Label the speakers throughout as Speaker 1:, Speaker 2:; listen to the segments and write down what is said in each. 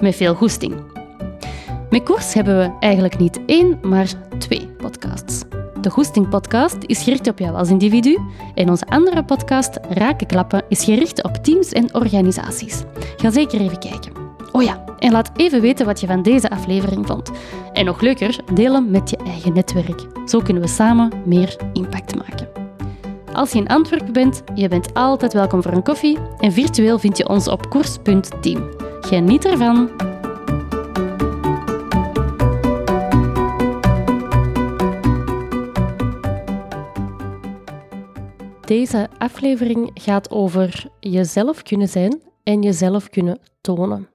Speaker 1: Met veel goesting. Met Koers hebben we eigenlijk niet één, maar twee podcasts. De Goesting Podcast is gericht op jou als individu en onze andere podcast, Raken Klappen, is gericht op teams en organisaties. Ga zeker even kijken. Oh ja, en laat even weten wat je van deze aflevering vond. En nog leuker, deel hem met je eigen netwerk. Zo kunnen we samen meer impact maken. Als je in Antwerpen bent, je bent altijd welkom voor een koffie en virtueel vind je ons op koers.team. Geniet ervan! Deze aflevering gaat over jezelf kunnen zijn en jezelf kunnen tonen.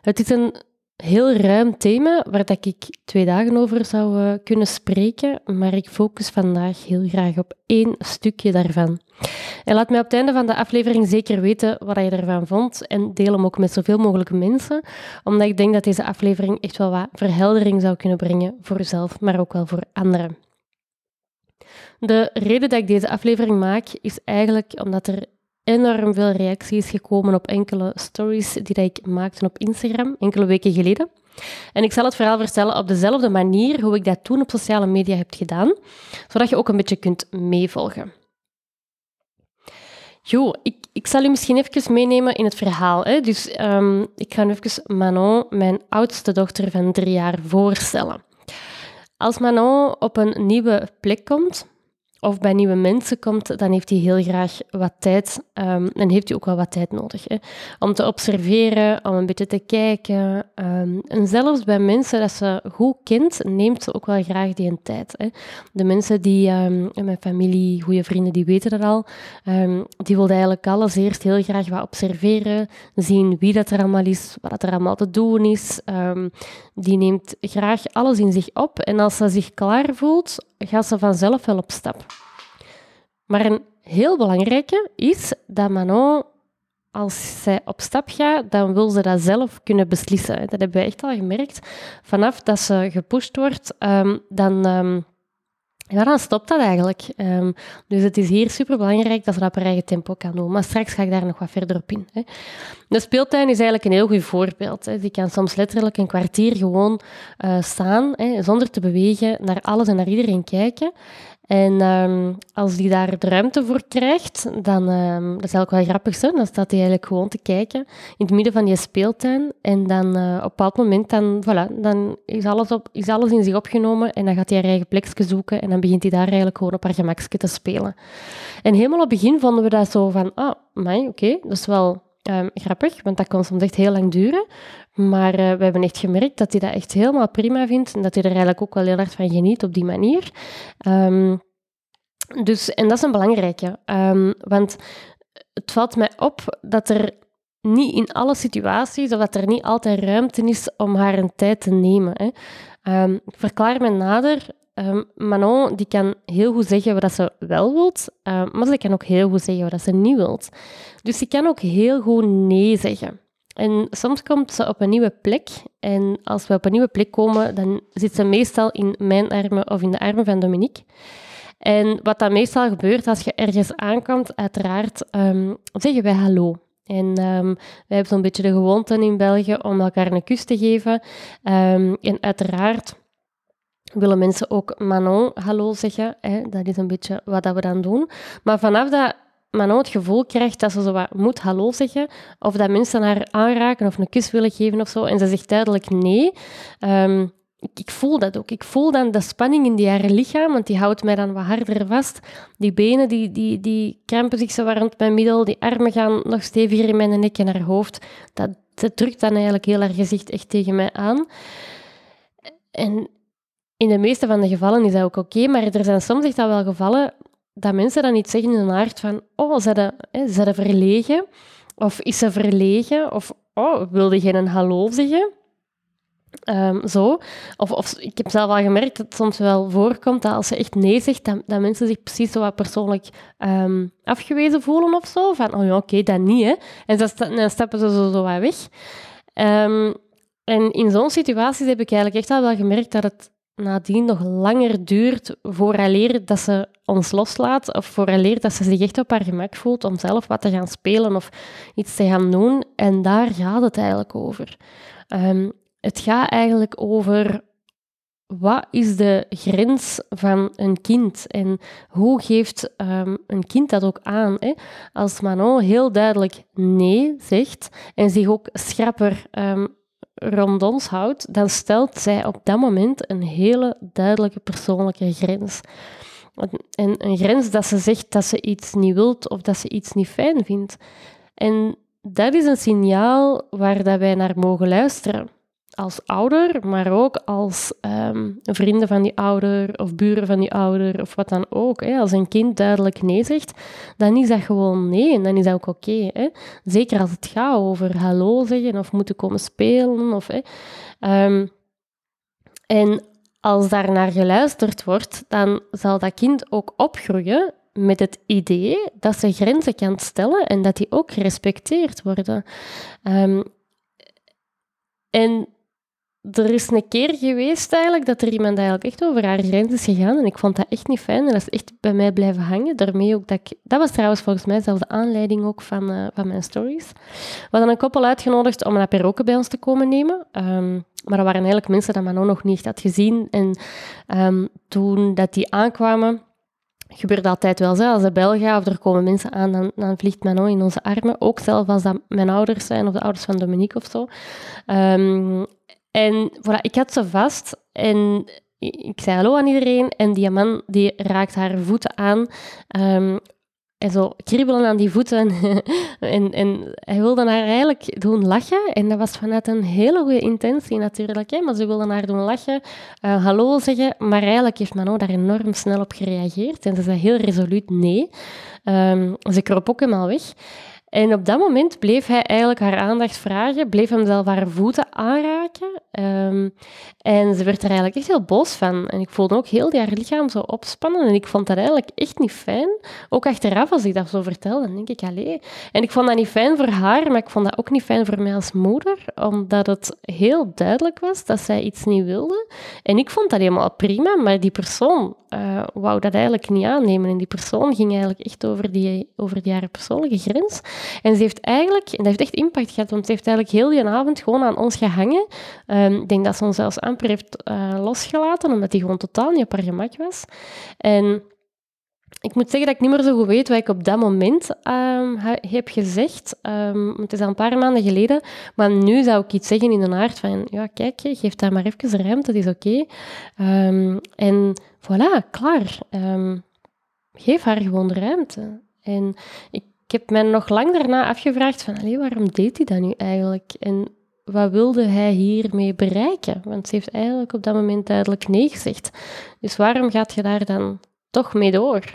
Speaker 1: Het is een heel ruim thema waar dat ik twee dagen over zou uh, kunnen spreken, maar ik focus vandaag heel graag op één stukje daarvan. En laat mij op het einde van de aflevering zeker weten wat je ervan vond en deel hem ook met zoveel mogelijk mensen, omdat ik denk dat deze aflevering echt wel wat verheldering zou kunnen brengen voor jezelf, maar ook wel voor anderen. De reden dat ik deze aflevering maak is eigenlijk omdat er enorm veel reacties gekomen op enkele stories die ik maakte op Instagram enkele weken geleden. En ik zal het verhaal vertellen op dezelfde manier hoe ik dat toen op sociale media heb gedaan, zodat je ook een beetje kunt meevolgen. Jo, ik, ik zal u misschien even meenemen in het verhaal. Hè. Dus um, ik ga nu even Manon, mijn oudste dochter van drie jaar, voorstellen. Als Manon op een nieuwe plek komt, of bij nieuwe mensen komt, dan heeft hij heel graag wat tijd um, en heeft hij ook wel wat tijd nodig. Hè? Om te observeren, om een beetje te kijken. Um, en zelfs bij mensen dat ze goed kent, neemt ze ook wel graag die een tijd. Hè? De mensen die, um, mijn familie, goede vrienden, die weten dat al. die wilden eigenlijk alles eerst heel graag wat observeren, zien wie dat er allemaal is, wat er allemaal te doen is. die neemt graag alles in zich op. En als ze zich klaar voelt, gaat ze vanzelf wel op stap. Maar een heel belangrijke is dat Manon, als zij op stap gaat, dan wil ze dat zelf kunnen beslissen. Dat hebben we echt al gemerkt. Vanaf dat ze gepusht wordt, ehm, dan, um, dan stopt dat eigenlijk. Um, dus het is hier super belangrijk dat ze dat op eigen tempo kan doen. Maar straks ga ik daar nog wat verder op in. Hè. De speeltuin is eigenlijk een heel goed voorbeeld. Hè. Die kan soms letterlijk een kwartier gewoon uh, staan, hè, zonder te bewegen, naar alles en naar iedereen kijken. En um, als die daar de ruimte voor krijgt, dan um, dat is eigenlijk wel grappig. Hè? Dan staat hij eigenlijk gewoon te kijken in het midden van die speeltuin. En dan uh, op een bepaald moment dan, voilà, dan is, alles op, is alles in zich opgenomen. En dan gaat hij haar eigen plekje zoeken. En dan begint hij daar eigenlijk gewoon op haar gemakje te spelen. En helemaal op het begin vonden we dat zo van, ah, oh, oké, dat is wel um, grappig. Want dat kon soms echt heel lang duren. Maar uh, we hebben echt gemerkt dat hij dat echt helemaal prima vindt en dat hij er eigenlijk ook wel heel hard van geniet op die manier. Um, dus, en dat is een belangrijke, um, want het valt mij op dat er niet in alle situaties, of dat er niet altijd ruimte is om haar een tijd te nemen. Hè. Um, ik verklaar me nader. Manon die kan heel goed zeggen wat ze wel wilt, maar ze kan ook heel goed zeggen wat ze niet wilt. Dus ze kan ook heel goed nee zeggen. En soms komt ze op een nieuwe plek. En als we op een nieuwe plek komen, dan zit ze meestal in mijn armen of in de armen van Dominique. En wat dan meestal gebeurt als je ergens aankomt, uiteraard um, zeggen wij hallo. En um, wij hebben zo'n beetje de gewoonte in België om elkaar een kus te geven. Um, en uiteraard willen mensen ook Manon hallo zeggen. Hè? Dat is een beetje wat dat we dan doen. Maar vanaf dat Manon het gevoel krijgt dat ze zo wat moet hallo zeggen, of dat mensen haar aanraken of een kus willen geven of zo, en ze zegt duidelijk nee, ik, ik, voel dat ook. Ik voel dan de spanning in die haar lichaam, want die houdt mij dan wat harder vast. Die benen die, die, die krampen zich zo rond mijn middel, die armen gaan nog steviger in mijn nek en haar hoofd. Dat, dat drukt dan eigenlijk heel haar gezicht echt tegen mij aan. En in de meeste van de gevallen is dat ook oké, maar er zijn soms echt al wel gevallen dat mensen dan niet zeggen in hun aard van oh, ze verlegen? Of is ze verlegen? Of oh, wilde je een hallo zeggen? Ehm, zo. Of, of ik heb zelf al gemerkt dat het soms wel voorkomt dat als ze echt nee zegt, dat, dat mensen zich precies zo wat persoonlijk ehm, afgewezen voelen of zo. Van, oh ja, oké, dat niet, hè. En dan, stappen ze zo, zo weg. Um, en in zo'n situaties heb ik eigenlijk echt al wel gemerkt dat het nadien nog langer duurt vooraleer dat ze ons loslaat of vooraleer dat ze zich echt op haar gemak voelt om zelf wat te gaan spelen of iets te gaan doen. En daar gaat het eigenlijk over. Um, het gaat eigenlijk over wat is de grens van een kind en hoe geeft um, een kind dat ook aan? Hè? Als Manon heel duidelijk nee zegt en zich ook schrapper um, rond ons houdt, dan stelt zij op dat moment een hele duidelijke persoonlijke grens. En een grens dat ze zegt dat ze iets niet wilt of dat ze iets niet fijn vindt. En dat is een signaal waar dat wij naar mogen luisteren als ouder, maar ook als um, vrienden van die ouder of buren van die ouder of wat dan ook. Hè. Als een kind duidelijk nee zegt, dan is dat gewoon nee en dan is dat ook oké. Zeker als het gaat over hallo zeggen of moeten komen spelen. Of, hè. Um, en als daar naar geluisterd wordt, dan zal dat kind ook opgroeien met het idee dat ze grenzen kan stellen en dat die ook gerespecteerd worden. Um, en er is een keer geweest eigenlijk dat er iemand eigenlijk echt over haar grens is gegaan en ik vond dat echt niet fijn en dat is echt bij mij blijven hangen. Daarmee ook dat dat was trouwens volgens mij zelfs de aanleiding ook van, uh, van mijn stories. We hadden een koppel uitgenodigd om een apéroke bij ons te komen nemen, um, maar dat waren eigenlijk mensen die Manon nog niet had gezien en um, toen dat die aankwamen gebeurt altijd wel zo. Als de bel gaat of er komen mensen aan, dan, dan vliegt Manon in onze armen. Ook zelf als dat mijn ouders zijn of de ouders van Dominique of zo. Um, en voilà, ik had ze vast en ik zei hallo aan iedereen en die man die raakt haar voeten aan. Um, en zo kriebelen aan die voeten. en, en hij wilde haar eigenlijk doen lachen. En dat was vanuit een hele goede intentie natuurlijk. Hè? Maar ze wilde haar doen lachen, uh, hallo zeggen. Maar eigenlijk heeft Manon daar enorm snel op gereageerd. En ze zei heel resoluut nee. Um, ze kroop ook helemaal weg. En op dat moment bleef hij eigenlijk haar aandacht vragen, bleef hem zelf haar voeten aanraken. Ehm, en ze werd er eigenlijk echt heel boos van. En ik voelde ook heel haar lichaam zo opspannen. En ik vond dat eigenlijk echt niet fijn. Ook achteraf, als ik dat zo vertelde, denk ik, allee. En ik vond dat niet fijn voor haar, maar ik vond dat ook niet fijn voor mij als moeder. Omdat het heel duidelijk was dat zij iets niet wilde. En ik vond dat helemaal prima, maar die persoon uh, wou dat eigenlijk niet aannemen. En die persoon ging eigenlijk echt over die, over die haar persoonlijke grens. En ze heeft eigenlijk, en dat heeft echt impact gehad, want ze heeft eigenlijk heel die avond gewoon aan ons gehangen. Um, ik denk dat ze ons zelfs amper heeft uh, losgelaten, omdat die gewoon totaal niet op haar gemak was. En ik moet zeggen dat ik niet meer zo goed weet wat ik op dat moment um, heb gezegd. Um, het is al een paar maanden geleden. Maar nu zou ik iets zeggen in de aard van... Ja, kijk, geef daar maar even ruimte, dat is oké. Um, en voilà, klaar. geef haar gewoon ruimte. En ik heb mij nog lang daarna afgevraagd van, waarom deed hij dat nu eigenlijk? En wat wilde hij hiermee bereiken? Want ze heeft eigenlijk op dat moment duidelijk nee gezegd. Dus waarom gaat je daar dan toch mee door?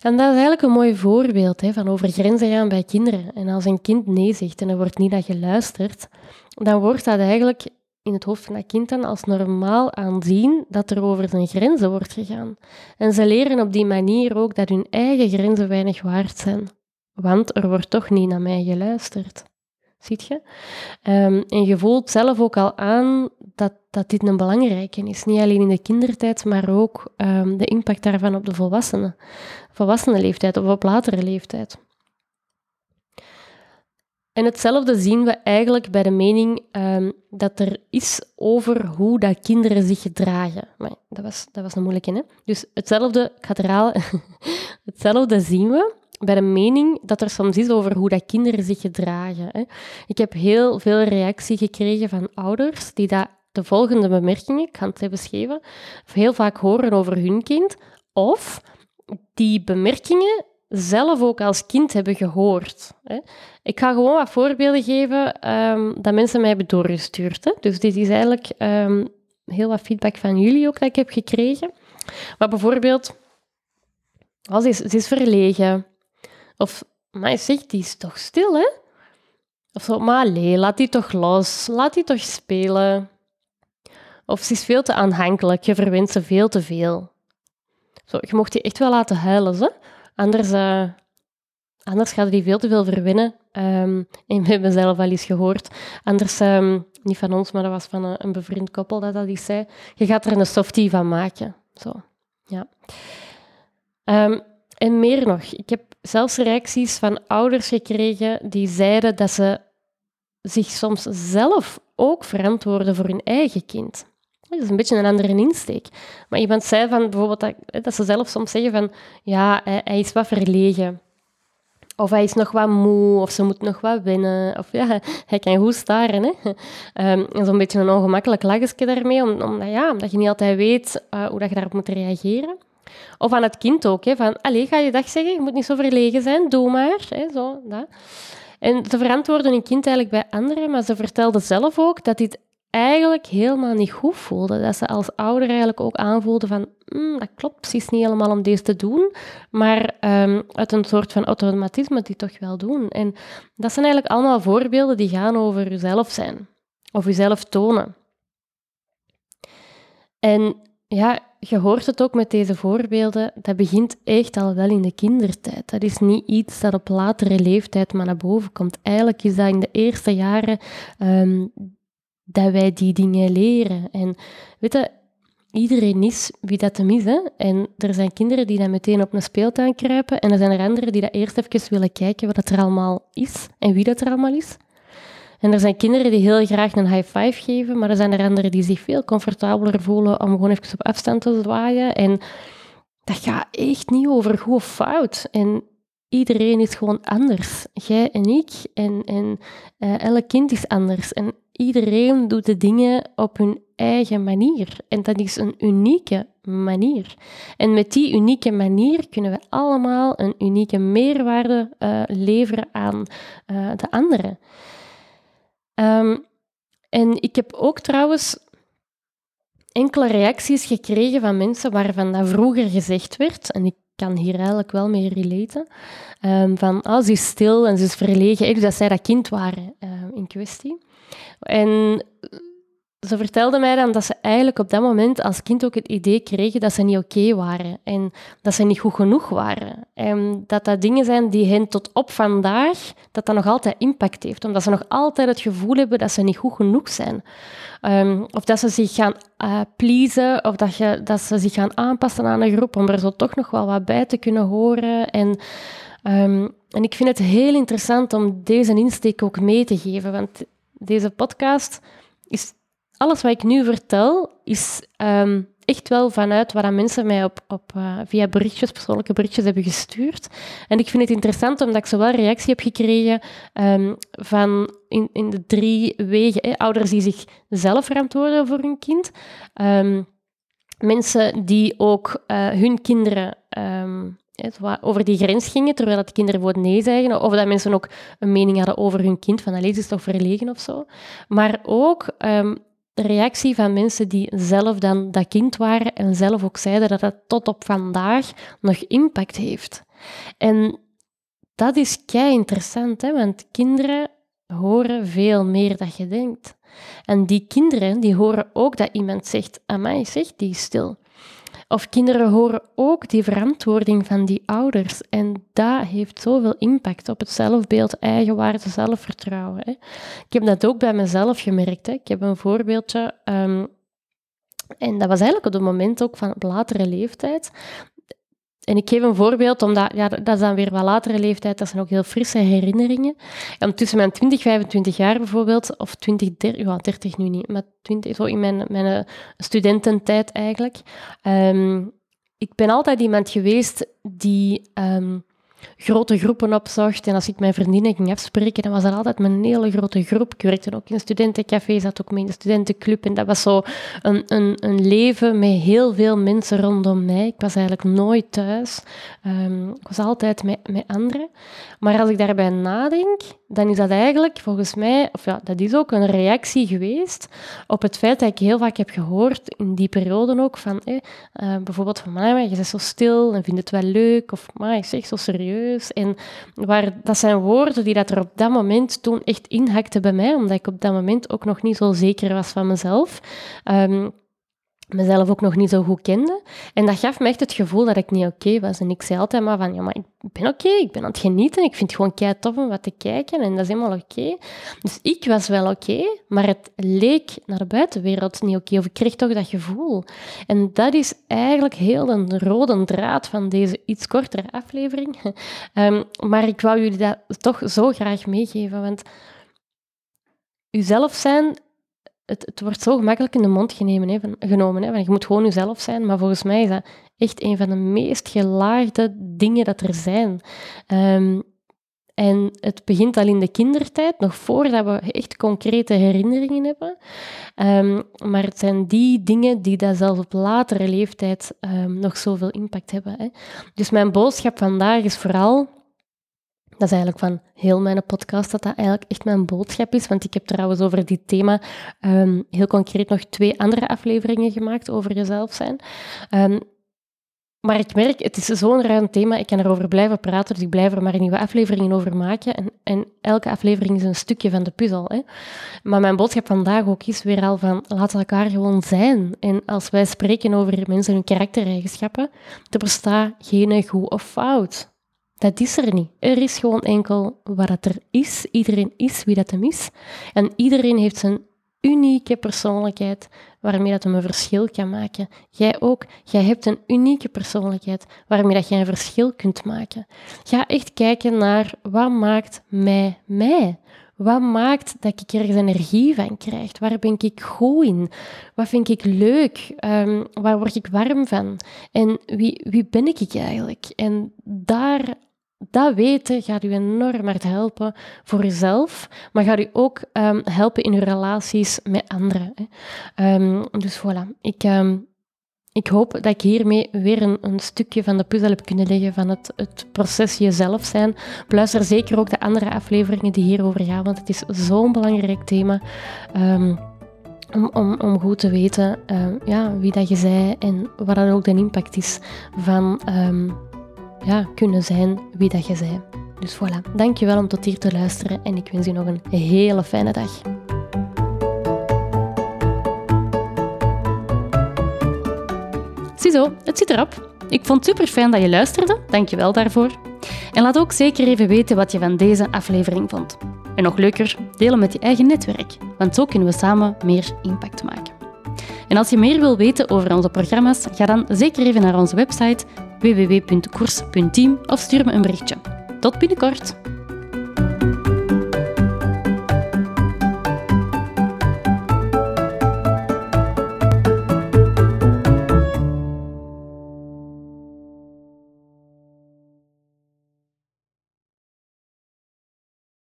Speaker 1: En dat is eigenlijk een mooi voorbeeld hè, van over grenzen gaan bij kinderen. En als een kind nee zegt en er wordt niet naar geluisterd, dan wordt dat eigenlijk in het hoofd van dat kind dan als normaal aanzien dat er over zijn grenzen wordt gegaan. En ze leren op die manier ook dat hun eigen grenzen weinig waard zijn want er wordt toch niet naar mij geluisterd. Ziet je? Um, en je voelt zelf ook al aan dat, dat dit een belangrijke is. Niet alleen in de kindertijd, maar ook um, de impact daarvan op de volwassenen. Volwassene leeftijd of op latere leeftijd. En hetzelfde zien we eigenlijk bij de mening um, dat er is over hoe dat kinderen zich gedragen. Maar dat was, dat was een moeilijke, hè? Dus hetzelfde, ik ga het herhalen, hetzelfde zien we bij de mening dat er soms is over hoe dat kinderen zich gedragen. Hè. Ik heb heel veel reactie gekregen van ouders die dat de volgende bemerkingen, ik ga het even schrijven, heel vaak horen over hun kind, of die bemerkingen zelf ook als kind hebben gehoord. Hè. Ik ga gewoon wat voorbeelden geven um, dat mensen mij hebben doorgestuurd. Hè. Dus dit is eigenlijk um, heel wat feedback van jullie ook dat ik heb gekregen. Maar bijvoorbeeld, als is, ze is verlegen, of, maar zeg, die is toch stil, hè? Of zo, maar laat die toch los. Laat die toch spelen. Of ze is veel te aanhankelijk, je verwint ze veel te veel. Zo, je mocht die echt wel laten huilen, zo. Anders, uh, anders gaat die veel te veel verwinnen. Um, en we hebben zelf al eens gehoord. Anders, um, niet van ons, maar dat was van een, een bevriend koppel dat dat iets zei. Je gaat er een softie van maken. Zo, ja. Um, en meer nog, ik heb zelfs reacties van ouders gekregen die zeiden dat ze zich soms zelf ook verantwoorden voor hun eigen kind. Dat is een beetje een andere insteek. Maar iemand zei van bijvoorbeeld dat, dat ze zelf soms zeggen van ja, hij, hij, is wat verlegen. Of hij is nog wat moe, of ze moet nog wat winnen. Of ja, hij kan goed staren. Hè? Um, Zo'n beetje een ongemakkelijk lachje daarmee, omdat, ja, omdat je niet altijd weet uh, hoe dat je daarop moet reageren. Of aan het kind ook, hè, van, allee, ga je dag zeggen, je moet niet zo verlegen zijn, doe maar. Hè, zo, dat. En ze verantwoorden een kind eigenlijk bij anderen, maar ze vertelde zelf ook dat dit eigenlijk helemaal niet goed voelde. Dat ze als ouder eigenlijk ook aanvoelde van, mm, dat klopt precies niet helemaal om deze te doen, maar um, uit een soort van automatisme die toch wel doen. En dat zijn eigenlijk allemaal voorbeelden die gaan over jezelf zijn, of jezelf tonen. En ja, je hoort het ook met deze voorbeelden, dat begint echt al wel in de kindertijd. Dat is niet iets dat op latere leeftijd maar naar boven komt. Eigenlijk is dat in de eerste jaren um, dat wij die dingen leren. En weet je, iedereen is wie dat hem is. Hè? En er zijn kinderen die dan meteen op een speeltuin kruipen en er zijn er anderen die dat eerst even willen kijken wat er allemaal is en wie dat er allemaal is. En er zijn kinderen die heel graag een high five geven, maar er zijn er anderen die zich veel comfortabeler voelen om gewoon even op afstand te zwaaien. En dat gaat echt niet over goed of fout. En iedereen is gewoon anders. Jij en ik en, en uh, elk kind is anders. En iedereen doet de dingen op hun eigen manier. En dat is een unieke manier. En met die unieke manier kunnen we allemaal een unieke meerwaarde uh, leveren aan uh, de anderen. Um, en ik heb ook trouwens enkele reacties gekregen van mensen waarvan dat vroeger gezegd werd, en ik kan hier eigenlijk wel mee relaten, um, van oh, ze is stil en ze is verlegen, dus dat zij dat kind waren uh, in kwestie. En ze vertelde mij dan dat ze eigenlijk op dat moment als kind ook het idee kregen dat ze niet oké waren en dat ze niet goed genoeg waren. En dat dat dingen zijn die hen tot op vandaag, dat dat nog altijd impact heeft, omdat ze nog altijd het gevoel hebben dat ze niet goed genoeg zijn. Um, of dat ze zich gaan uh, pleasen, of dat, je, dat ze zich gaan aanpassen aan een groep om er zo toch nog wel wat bij te kunnen horen. En, um, en ik vind het heel interessant om deze insteek ook mee te geven, want deze podcast is alles wat ik nu vertel, is um, echt wel vanuit waar mensen mij op, op, uh, via berichtjes, persoonlijke berichtjes hebben gestuurd. En ik vind het interessant omdat ik zowel reactie heb gekregen um, van in, in de drie wegen. Ouders die zich zelf verantwoorden voor hun kind. Um, mensen die ook uh, hun kinderen over die grens gingen, terwijl dat kinderen voor nee zeggen, of dat mensen ook een mening hadden over hun kind, van is toch verlegen of zo. Maar ook de reactie van mensen die zelf dan dat kind waren en zelf ook zeiden dat dat tot op vandaag nog impact heeft. En dat is kei interessant, hè? want kinderen horen veel meer dan je denkt. En die kinderen die horen ook dat iemand zegt, amai, zeg, die stil. Of kinderen horen ook die verantwoording van die ouders. En dat heeft zoveel impact op het zelfbeeld, eigenwaarde, zelfvertrouwen. Hè. Ik heb dat ook bij mezelf gemerkt. Hè. Ik heb een voorbeeldje. Um, en dat was eigenlijk op het moment ook van op latere leeftijd. En ik geef een voorbeeld, omdat ja, dat is dan weer wat latere leeftijd, dat zijn ook heel frisse herinneringen. En tussen mijn 20, 25 jaar bijvoorbeeld, of 20, 30, ja, 30 nu niet, maar 20, zo in mijn, mijn eh, studententijd eigenlijk. Um, ik ben altijd iemand geweest die um, grote groepen opzocht. En als ik mijn vriendinnen ging afspreken, dan was dat altijd een hele grote groep. Ik werkte ook in een studentencafé, zat ook mee in de studentenclub. En dat was zo een, een, een leven met heel veel mensen rondom mij. Ik was eigenlijk nooit thuis. Um, ik was altijd met, met anderen. Maar als ik daarbij nadenk, dan is dat eigenlijk volgens mij, of ja, dat is ook een reactie geweest op het feit dat ik heel vaak heb gehoord in die periode ook van, eh, bijvoorbeeld van, je bent zo stil en vindt het wel leuk, of maar je zegt zo serieus. En waar, dat zijn woorden die dat er op dat moment toen echt inhakten bij mij, omdat ik op dat moment ook nog niet zo zeker was van mezelf. Um, mezelf ook nog niet zo goed kende. En dat gaf me echt het gevoel dat ik niet oké was. En ik zei altijd maar van, ja, maar ik ben oké, ik ben aan het genieten. Ik vind het gewoon kei tof om wat te kijken en dat is helemaal oké. Dus ik was wel oké, maar het leek naar de buitenwereld niet oké. Of ik kreeg toch dat gevoel. En dat is eigenlijk heel een rode draad van deze iets kortere aflevering. Um, maar ik wou jullie dat toch zo graag meegeven, want uzelf zijn het, het, wordt zo gemakkelijk in de mond genomen. Hè, van, genomen hè, je moet gewoon jezelf zijn. Maar volgens mij is dat echt een van de meest gelaagde dingen dat er zijn. Ehm, en het begint al in de kindertijd, nog voordat we echt concrete herinneringen hebben. Um, maar het zijn die dingen die dat zelfs op latere leeftijd um, nog zoveel impact hebben. Hè. Dus mijn boodschap vandaag is vooral dat is eigenlijk van heel mijn podcast dat dat eigenlijk echt mijn boodschap is. Want ik heb trouwens over dit thema um, heel concreet nog twee andere afleveringen gemaakt over jezelf zijn. Um, maar ik merk, het is zo'n ruim thema, ik kan erover blijven praten, dus ik blijf er maar nieuwe afleveringen over maken. En, en elke aflevering is een stukje van de puzzel. Hè. Maar mijn boodschap vandaag ook is weer al van, laat elkaar gewoon zijn. En als wij spreken over mensen hun karaktereigenschappen, er bestaat geen goed of fout. Dat is er niet. Er is gewoon enkel wat het er is. Iedereen is wie dat hem is. En iedereen heeft zijn unieke persoonlijkheid waarmee dat hem een verschil kan maken. Jij ook. Jij hebt een unieke persoonlijkheid waarmee dat jij een verschil kunt maken. Ga echt kijken naar wat maakt mij mij. Wat maakt dat ik ergens energie van krijg? Waar ben ik goed in? Wat vind ik leuk? Um, waar word ik warm van? En wie, wie ben ik eigenlijk? En daar dat weten gaat u enorm hard helpen voor jezelf, maar gaat u ook um, helpen in uw relaties met anderen. Hè. Um, dus voilà, ik, um, ik hoop dat ik hiermee weer een, een, stukje van de puzzel heb kunnen leggen van het, het proces jezelf zijn. Luister zeker ook de andere afleveringen die hierover gaan, want het is zo'n belangrijk thema. Om, om, om, goed te weten ja, wie dat je zei en wat dan ook de impact is van ja, kunnen zijn wie dat je zij. Dus voilà, dankjewel om tot hier te luisteren en ik wens je nog een hele fijne dag. Ziezo, het zit erop. Ik vond het super fijn dat je luisterde, dankjewel daarvoor. En laat ook zeker even weten wat je van deze aflevering vond. En nog leuker, delen met je eigen netwerk, want zo kunnen we samen meer impact maken. En als je meer wil weten over onze programma's, ga dan zeker even naar onze website www.koers.team of stuur me een berichtje. Tot binnenkort!